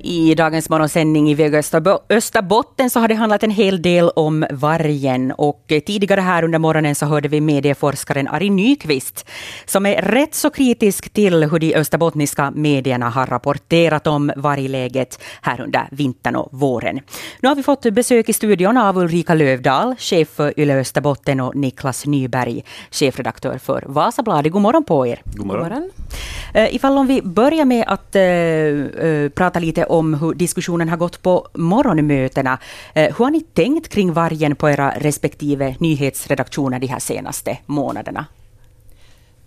I dagens morgonsändning i Väg Österbotten så har det handlat en hel del om vargen och tidigare här under morgonen så hörde vi medieforskaren Ari Nyqvist som är rätt så kritisk till hur de österbottniska medierna har rapporterat om vargläget här under vintern och våren. Nu har vi fått besök i studion av Ulrika Lövdahl, chef för Yle Österbotten och Niklas Nyberg, chefredaktör för Vasabladet. God morgon på er. God morgon. God morgon. Uh, ifall om vi börjar med att uh, uh, prata lite om hur diskussionen har gått på morgonmötena. Eh, hur har ni tänkt kring vargen på era respektive nyhetsredaktioner de här senaste månaderna?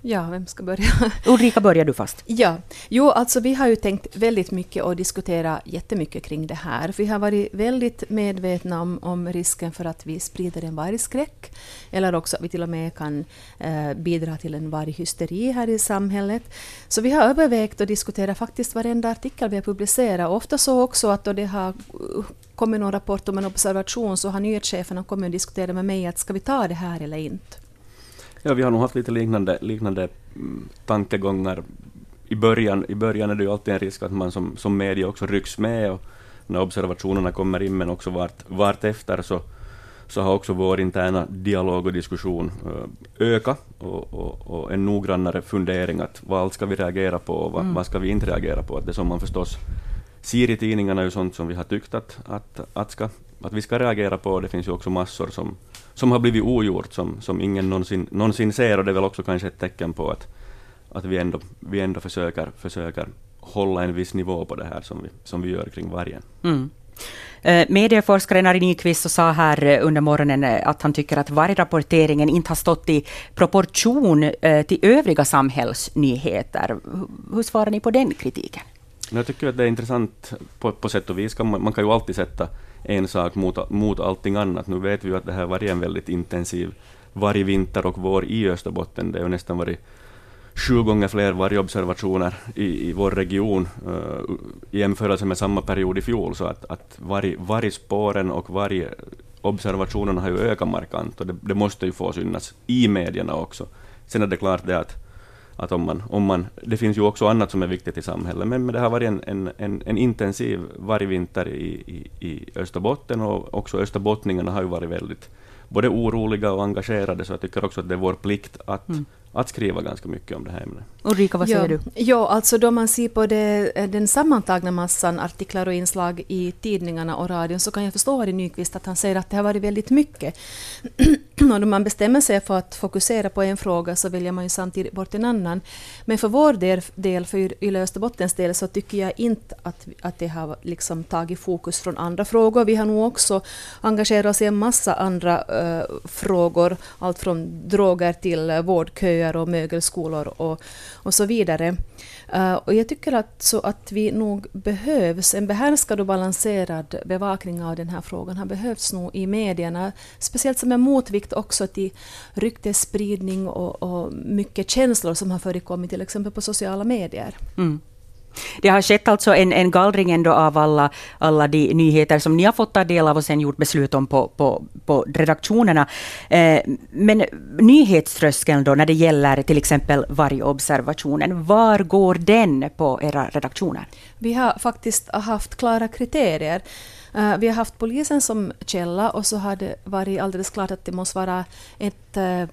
Ja, vem ska börja? Ulrika, börjar du fast. Ja, jo, alltså vi har ju tänkt väldigt mycket och diskuterat jättemycket kring det här. Vi har varit väldigt medvetna om, om risken för att vi sprider en vargskräck, eller också att vi till och med kan eh, bidra till en varghysteri här i samhället. Så vi har övervägt att diskutera faktiskt varenda artikel vi har publicerat, och ofta så också att då det har kommit någon rapport om en observation så har nyhetscheferna kommit och diskuterat med mig att ska vi ta det här eller inte. Ja, vi har nog haft lite liknande, liknande mm, tankegångar. I början, I början är det ju alltid en risk att man som, som media också rycks med och när observationerna kommer in, men också vart, vart efter så, så har också vår interna dialog och diskussion uh, ökat och, och, och, en noggrannare fundering att vad allt ska vi reagera på och vad, mm. vad ska vi inte reagera på. Att det som man förstås ser i tidningarna är ju sånt som vi har tyckt att, att, att, ska, att vi ska reagera på. Det finns ju också massor som som har blivit ogjort, som, som ingen någonsin, någonsin ser, och det är väl också kanske ett tecken på att, att vi ändå, vi ändå försöker, försöker hålla en viss nivå på det här som vi, som vi gör kring vargen. Mm. Eh, medieforskaren Ari Nyqvist sa här eh, under morgonen eh, att han tycker att vargrapporteringen inte har stått i proportion till övriga samhällsnyheter. Hur svarar ni på den kritiken? Jag tycker att det är intressant på, på sätt och vis. Man, man kan ju alltid sätta en sak mot, mot allting annat. Nu vet vi ju att det här varit en väldigt intensiv vargvinter och vår i Österbotten. Det har nästan varit sju gånger fler vargobservationer i, i vår region uh, i jämförelse med samma period i fjol. Så att, att varg, vargspåren och vargobservationerna har ju ökat markant och det, det måste ju få synas i medierna också. Sen är det klart det att att om man, om man, det finns ju också annat som är viktigt i samhället, men, men det har varit en, en, en, en intensiv vargvinter i, i, i Österbotten och också österbottningarna har ju varit väldigt både oroliga och engagerade, så jag tycker också att det är vår plikt att mm att skriva ganska mycket om det här ämnet. Ulrika, vad säger ja, du? Ja, alltså då man ser på det, den sammantagna massan artiklar och inslag i tidningarna och radion så kan jag förstå Harry Nyqvist att han säger att det har varit väldigt mycket och då man bestämmer sig för att fokusera på en fråga så väljer man ju samtidigt bort en annan. Men för vår del, del för Yle Österbottens del, så tycker jag inte att, att det har liksom tagit fokus från andra frågor. Vi har nog också engagerat oss i en massa andra uh, frågor, allt från droger till eh, vårdköer och mögelskolor och, och så vidare. Uh, och jag tycker att, så att vi nog behövs, en behärskad och balanserad bevakning av den här frågan har behövts nog i medierna, speciellt som en motvikt också till ryktesspridning och, och mycket känslor som har förekommit till exempel på sociala medier. Mm. Det har skett alltså en, en gallring ändå av alla, alla de nyheter som ni har fått ta del av och sen gjort beslut om på, på, på redaktionerna. Eh, men nyhetströskeln då när det gäller till exempel vargobservationen, var går den på era redaktioner? Vi har faktiskt haft klara kriterier. Uh, vi har haft polisen som källa och så har det varit alldeles klart att det måste vara ett uh,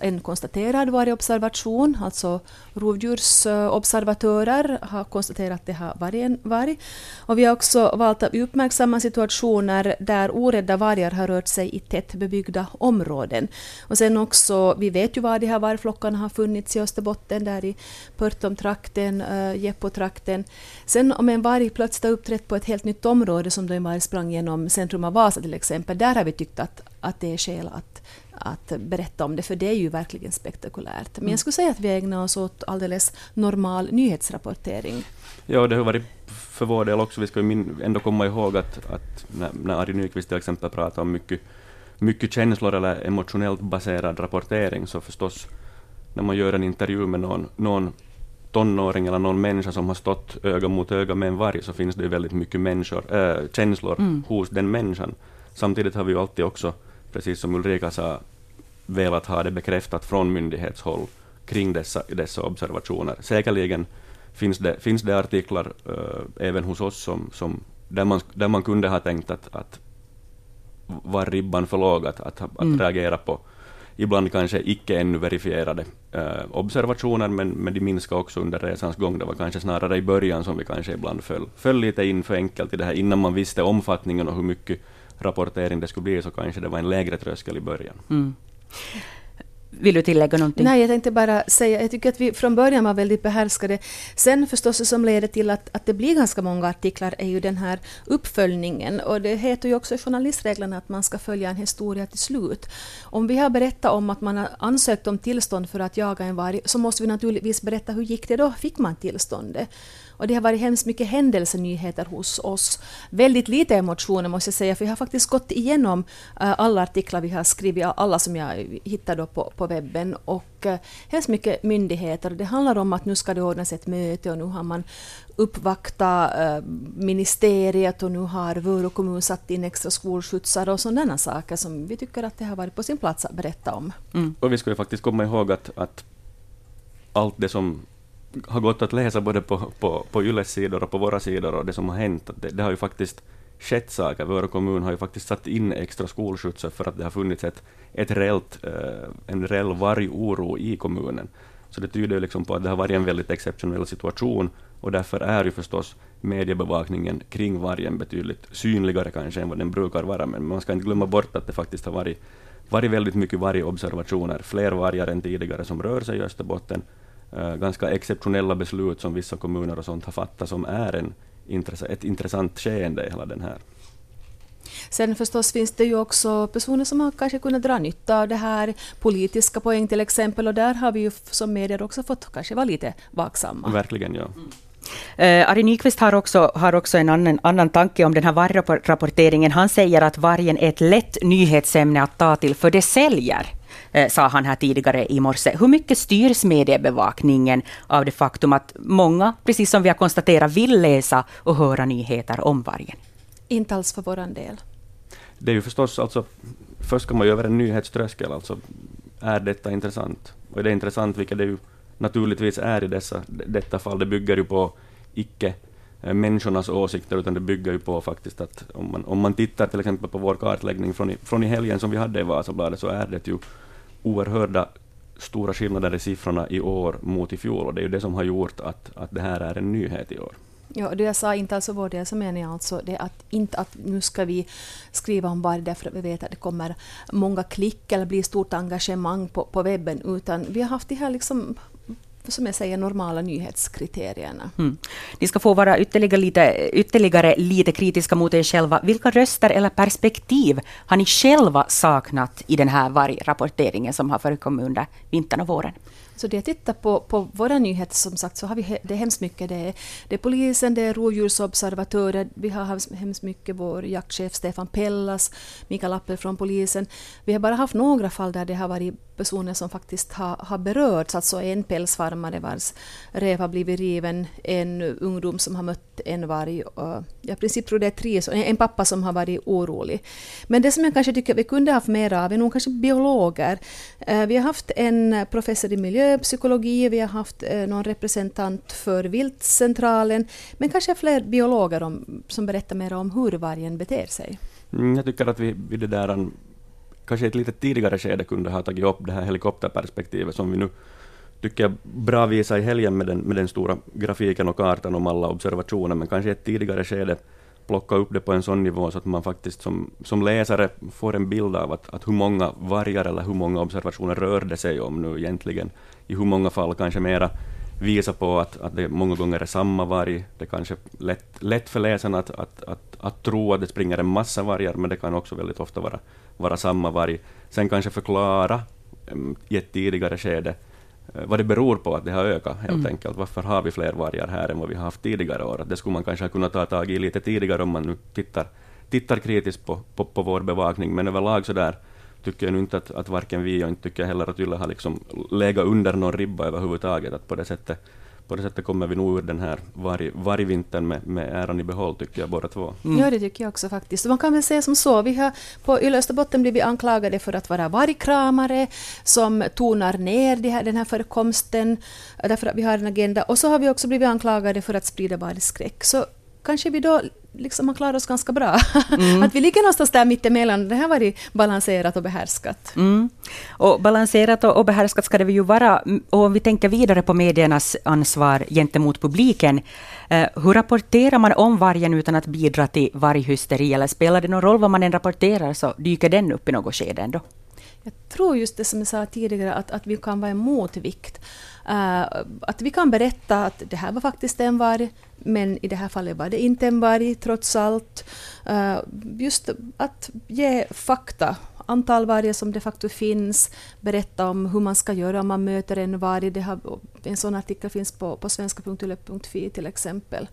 en konstaterad vargobservation, alltså rovdjursobservatörer har konstaterat att det har varit en varg. Och vi har också valt att uppmärksamma situationer där orädda vargar har rört sig i tättbebyggda områden. Och sen också, vi vet ju var de här vargflockarna har funnits i Österbotten, där i Pörtomtrakten, äh, Jeppotrakten. Sen om en varg plötsligt har uppträtt på ett helt nytt område, som då en varg sprang genom centrum av Vasa till exempel, där har vi tyckt att, att det är skäl att att berätta om det, för det är ju verkligen spektakulärt. Men jag skulle säga att vi ägnar oss åt alldeles normal nyhetsrapportering. Ja, det har varit för vår del också. Vi ska ju ändå komma ihåg att, att när, när Ari Nyqvist till exempel pratar om mycket, mycket känslor eller emotionellt baserad rapportering, så förstås när man gör en intervju med någon, någon tonåring eller någon människa som har stått öga mot öga med en varg, så finns det väldigt mycket människor, äh, känslor mm. hos den människan. Samtidigt har vi ju alltid också precis som Ulrika sa, velat ha det bekräftat från myndighetshåll kring dessa, dessa observationer. Säkerligen finns det, finns det artiklar äh, även hos oss som, som, där, man, där man kunde ha tänkt att, att var ribban för låg att, att, att mm. reagera på ibland kanske icke ännu verifierade äh, observationer, men, men de minskade också under resans gång. Det var kanske snarare i början som vi kanske ibland föll, föll lite in för enkelt i det här. Innan man visste omfattningen och hur mycket rapportering det skulle bli, så kanske det var en lägre tröskel i början. Mm. Vill du tillägga någonting? Nej, jag tänkte bara säga, jag tycker att vi från början var väldigt behärskade. Sen förstås det som leder till att, att det blir ganska många artiklar är ju den här uppföljningen. Och det heter ju också i journalistreglerna att man ska följa en historia till slut. Om vi har berättat om att man har ansökt om tillstånd för att jaga en varg, så måste vi naturligtvis berätta hur gick det då? Fick man tillståndet? Och det har varit hemskt mycket händelsenyheter hos oss. Väldigt lite emotioner måste jag säga, för jag har faktiskt gått igenom uh, alla artiklar vi har skrivit, alla som jag hittade på, på webben. Och uh, hemskt mycket myndigheter. Det handlar om att nu ska det ordnas ett möte och nu har man uppvaktat uh, ministeriet och nu har Vörå kommun satt in extra skolskjutsar och sådana saker som vi tycker att det har varit på sin plats att berätta om. Mm. Och vi ju faktiskt komma ihåg att, att allt det som har gått att läsa både på, på, på Yles sidor och på våra sidor och det som har hänt, det, det har ju faktiskt skett saker. Vår kommun har ju faktiskt satt in extra skolskjutsar för att det har funnits ett, ett reellt, eh, en reell vargoro i kommunen. Så det tyder ju liksom på att det har varit en väldigt exceptionell situation och därför är ju förstås mediebevakningen kring vargen betydligt synligare kanske än vad den brukar vara. Men man ska inte glömma bort att det faktiskt har varit, varit väldigt mycket vargobservationer, fler vargar än tidigare som rör sig i Österbotten ganska exceptionella beslut som vissa kommuner och sånt har fattat som är en ett intressant skeende i hela den här. Sen förstås finns det ju också personer som har kanske kunnat dra nytta av det här, politiska poäng till exempel, och där har vi ju som medier också fått kanske vara lite vaksamma. Verkligen, ja. Mm. Uh, Ari Nyqvist har också, har också en annan, annan tanke om den här vargrapporteringen. Han säger att vargen är ett lätt nyhetsämne att ta till, för det säljer. Eh, sa han här tidigare i morse. Hur mycket styrs mediebevakningen av det faktum att många, precis som vi har konstaterat, vill läsa och höra nyheter om vargen? Inte alls för vår del. Det är ju förstås, alltså, först ska man ju över en nyhetströskel, alltså är detta intressant? Och är det intressant, vilket det ju naturligtvis är i dessa, detta fall, det bygger ju på icke eh, människornas åsikter, utan det bygger ju på faktiskt att om man, om man tittar till exempel på vår kartläggning från i, från i helgen som vi hade i Vasabladet, så är det ju oerhörda stora skillnader i siffrorna i år mot i fjol, och det är ju det som har gjort att, att det här är en nyhet i år. Ja, det jag sa inte alltså vår del så menar jag alltså det att inte att nu ska vi skriva om varg därför att vi vet att det kommer många klick eller blir stort engagemang på, på webben, utan vi har haft de här liksom som jag säger, normala nyhetskriterierna. Mm. Ni ska få vara ytterligare lite, ytterligare lite kritiska mot er själva. Vilka röster eller perspektiv har ni själva saknat i den här vargrapporteringen som har förekommit under vintern och våren? Så det jag tittar på, på våra nyheter som sagt så har vi det är hemskt mycket. Det är, det är polisen, det är rovdjursobservatörer, vi har hemskt mycket vår jaktchef Stefan Pellas, Mikael Appel från polisen. Vi har bara haft några fall där det har varit personer som faktiskt har, har berörts, alltså en pälsfarmare vars rev har blivit riven, en ungdom som har mött en varg. Och, ja, i princip tror det är tre, en pappa som har varit orolig. Men det som jag kanske tycker vi kunde haft mer av är nog kanske biologer. Eh, vi har haft en professor i miljöpsykologi, vi har haft eh, någon representant för viltcentralen, men kanske fler biologer om, som berättar mer om hur vargen beter sig. Mm, jag tycker att vi vid det där kanske i ett lite tidigare skede kunde ha tagit upp det här helikopterperspektivet som vi nu tycker jag bra visa i helgen med den, med den stora grafiken och kartan om alla observationer, men kanske i ett tidigare skede plocka upp det på en sån nivå så att man faktiskt som, som läsare får en bild av att, att hur många vargar eller hur många observationer rör det sig om nu egentligen. I hur många fall kanske mera visa på att, att det många gånger är samma varg. Det är kanske lätt, lätt för läsarna att, att, att, att tro att det springer en massa vargar, men det kan också väldigt ofta vara, vara samma varg. Sen kanske förklara mm, i ett tidigare skede vad det beror på att det har ökat, helt mm. enkelt. Varför har vi fler vargar här än vad vi har haft tidigare år? Det skulle man kanske kunna ta tag i lite tidigare om man nu tittar, tittar kritiskt på, på, på vår bevakning, men överlag så där tycker jag nu inte att, att varken vi och inte tycker heller att Yle har liksom legat under någon ribba överhuvudtaget, att på det sättet på det sättet kommer vi nog ur den här varg, vargvintern med, med äran i behåll, tycker jag båda två. Mm. Ja, det tycker jag också faktiskt. Man kan väl säga som så, vi har på Yle Österbotten blivit anklagade för att vara vargkramare som tonar ner de här, den här förekomsten, därför att vi har en agenda. Och så har vi också blivit anklagade för att sprida vargskräck. Så kanske vi då liksom har klarat oss ganska bra. Mm. att vi ligger någonstans där mittemellan. Det har varit balanserat och behärskat. Mm. Och balanserat och, behärskat ska det ju vara. Och om vi tänker vidare på mediernas ansvar gentemot publiken. Eh, hur rapporterar man om vargen utan att bidra till varghysteri? Eller spelar det någon roll vad man än rapporterar så dyker den upp i något skede ändå? Jag tror just det som jag sa tidigare, att, att vi kan vara en motvikt. Uh, att vi kan berätta att det här var faktiskt en varg, men i det här fallet var det inte en varg trots allt. Uh, just att ge fakta antal vargar som de facto finns, berätta om hur man ska göra om man möter en varg. Det har, en sån artikel finns på, på svenska.yle.fi till exempel.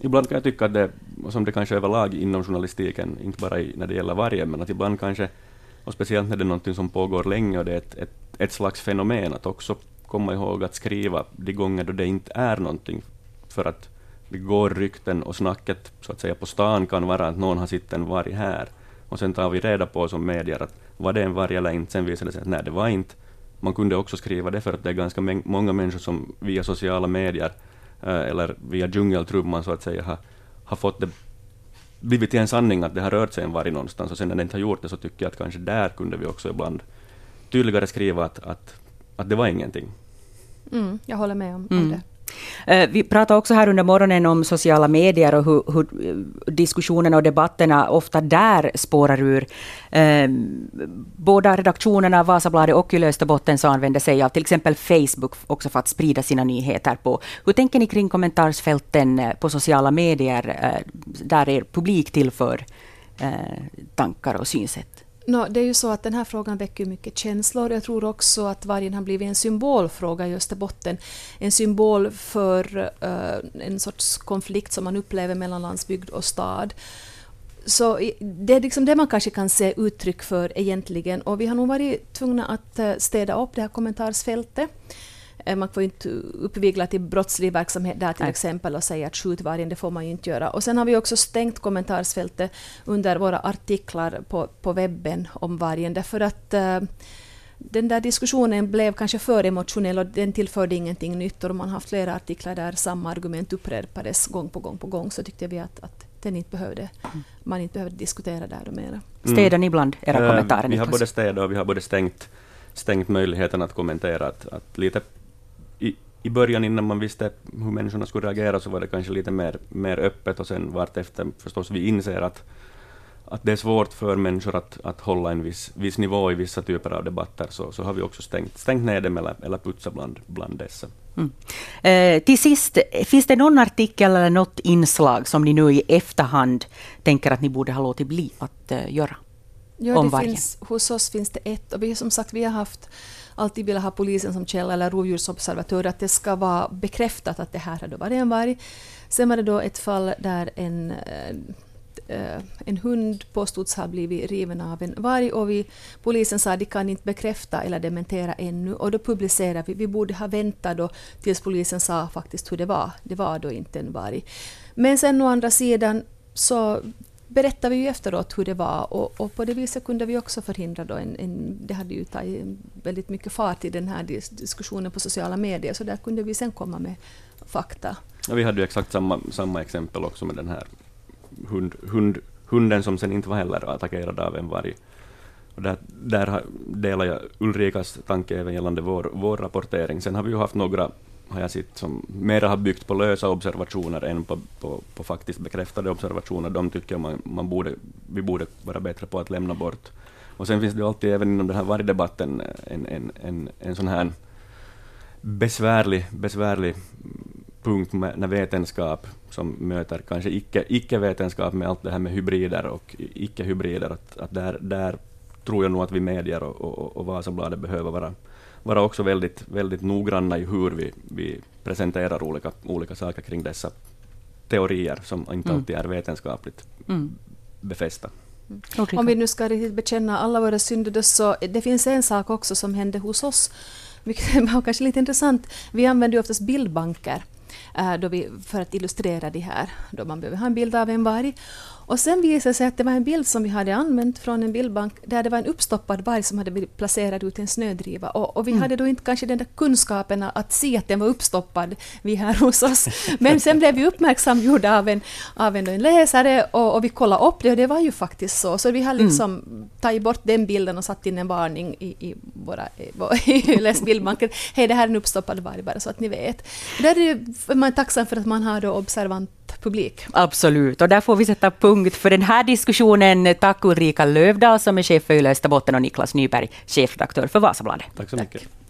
Ibland kan jag tycka att det, som det kanske överlag inom journalistiken, inte bara i, när det gäller vargen, men att ibland kanske, och speciellt när det är något som pågår länge och det är ett, ett, ett slags fenomen, att också komma ihåg att skriva de gånger då det inte är någonting, för att det går rykten och snacket så att säga på stan kan vara att någon har sett en varg här, och sen tar vi reda på som medier att var det en varg eller inte, sen visade det sig att nej, det var inte. Man kunde också skriva det för att det är ganska många människor som via sociala medier eh, eller via djungeltrumman så att säga har, har fått det blivit till en sanning att det har rört sig en varg någonstans. Och sen när det inte har gjort det så tycker jag att kanske där kunde vi också ibland tydligare skriva att, att, att det var ingenting. Mm, jag håller med om, mm. om det. Eh, vi pratade också här under morgonen om sociala medier och hur, hur diskussionerna och debatterna ofta där spårar ur. Eh, båda redaktionerna, Vasabladet och Yle Österbotten, så använder sig av till exempel Facebook också för att sprida sina nyheter på. Hur tänker ni kring kommentarsfälten eh, på sociala medier, där er publik tillför tankar och synsätt? No, det är ju så att den här frågan väcker mycket känslor. Jag tror också att vargen har blivit en symbolfråga i Österbotten. En symbol för uh, en sorts konflikt som man upplever mellan landsbygd och stad. Så det är liksom det man kanske kan se uttryck för egentligen. Och vi har nog varit tvungna att eh, städa upp det här kommentarsfältet. Eh, man får inte uppvigla till brottslig verksamhet där till Nej. exempel och säga att skjut vargen, det får man ju inte göra. Och sen har vi också stängt kommentarsfältet under våra artiklar på, på webben om vargen därför att uh, den där diskussionen blev kanske för emotionell och den tillförde ingenting nytt. Och man har haft flera artiklar där samma argument upprepades gång på gång på gång så tyckte vi att, att den inte behövde, mm. man inte behövde diskutera där och mera. Mm. Städar ni ibland era uh, kommentarer? Vi har både städat och vi har både stängt, stängt möjligheten att kommentera. Att, att lite i början innan man visste hur människorna skulle reagera så var det kanske lite mer, mer öppet och sen vartefter förstås vi inser att, att det är svårt för människor att, att hålla en viss, viss nivå i vissa typer av debatter så, så har vi också stängt, stängt ner dem eller, eller putsat bland, bland dessa. Mm. Eh, till sist, finns det någon artikel eller något inslag som ni nu i efterhand tänker att ni borde ha låtit bli att uh, göra? Ja, det finns, hos oss finns det ett och vi som sagt vi har haft alltid velat ha polisen som källa eller rovdjursobservatör, att det ska vara bekräftat att det här har varit en varg. Sen var det då ett fall där en, äh, en hund påstods ha blivit riven av en varg och vi, polisen sa att de kan inte bekräfta eller dementera ännu och då publicerade vi. Vi borde ha väntat då tills polisen sa faktiskt hur det var. Det var då inte en varg. Men sen å andra sidan så berättade vi ju efteråt hur det var och, och, på det viset kunde vi också förhindra då en, en, det hade ju tagit väldigt mycket fart i den här diskussionen på sociala medier så där kunde vi sen komma med fakta. Ja, vi hade ju exakt samma, samma exempel också med den här hund, hund, hunden som sen inte var heller attackerad av en varg. Och där, där delar jag Ulrikas tanke även gällande vår, vår rapportering. Sen har vi ju haft några har jag sett som mera har byggt på lösa observationer än på, på, på faktiskt bekräftade observationer. De tycker man, man borde, vi borde vara bättre på att lämna bort. Och sen finns det alltid även inom den här vargdebatten en, en, en, en sån här besvärlig, besvärlig punkt med, när vetenskap som möter kanske icke, icke-vetenskap med allt det här med hybrider och icke-hybrider, att, att där, där tror jag nog att vi medier och, och, och Vasabladet behöver vara vara också väldigt, väldigt noggranna i hur vi, vi presenterar olika, olika saker kring dessa teorier som inte mm. alltid är vetenskapligt mm. befästa. Mm. Om vi nu ska riktigt bekänna alla våra synder, så det finns en sak också som hände hos oss mycket, och kanske lite intressant, vi använder ju oftast bildbanker äh, då vi, för att illustrera det här, då man behöver ha en bild av en varg. Och sen visade det sig att det var en bild som vi hade använt från en bildbank där det var en uppstoppad varg som hade blivit placerad ut i en snödriva. Och, och vi mm. hade då inte kanske den där kunskapen att se att den var uppstoppad, vi här hos oss. Men sen blev vi uppmärksamgjorda av en, av en, en läsare och, och, vi kollade upp det och det var ju faktiskt så. Så vi har mm. liksom mm. tagit bort den bilden och satt in en varning i, i våra i. Hej, det här är en uppstoppad varg, bara så att ni vet. Där är man tacksam för att man har då observant publik. Absolut, och där får vi sätta punkt för den här diskussionen. Tack Ulrika Lövdahl som är chef för Yle Österbotten och Niklas Nyberg, chefredaktör för Vasabladet. Tack så mycket. Tack.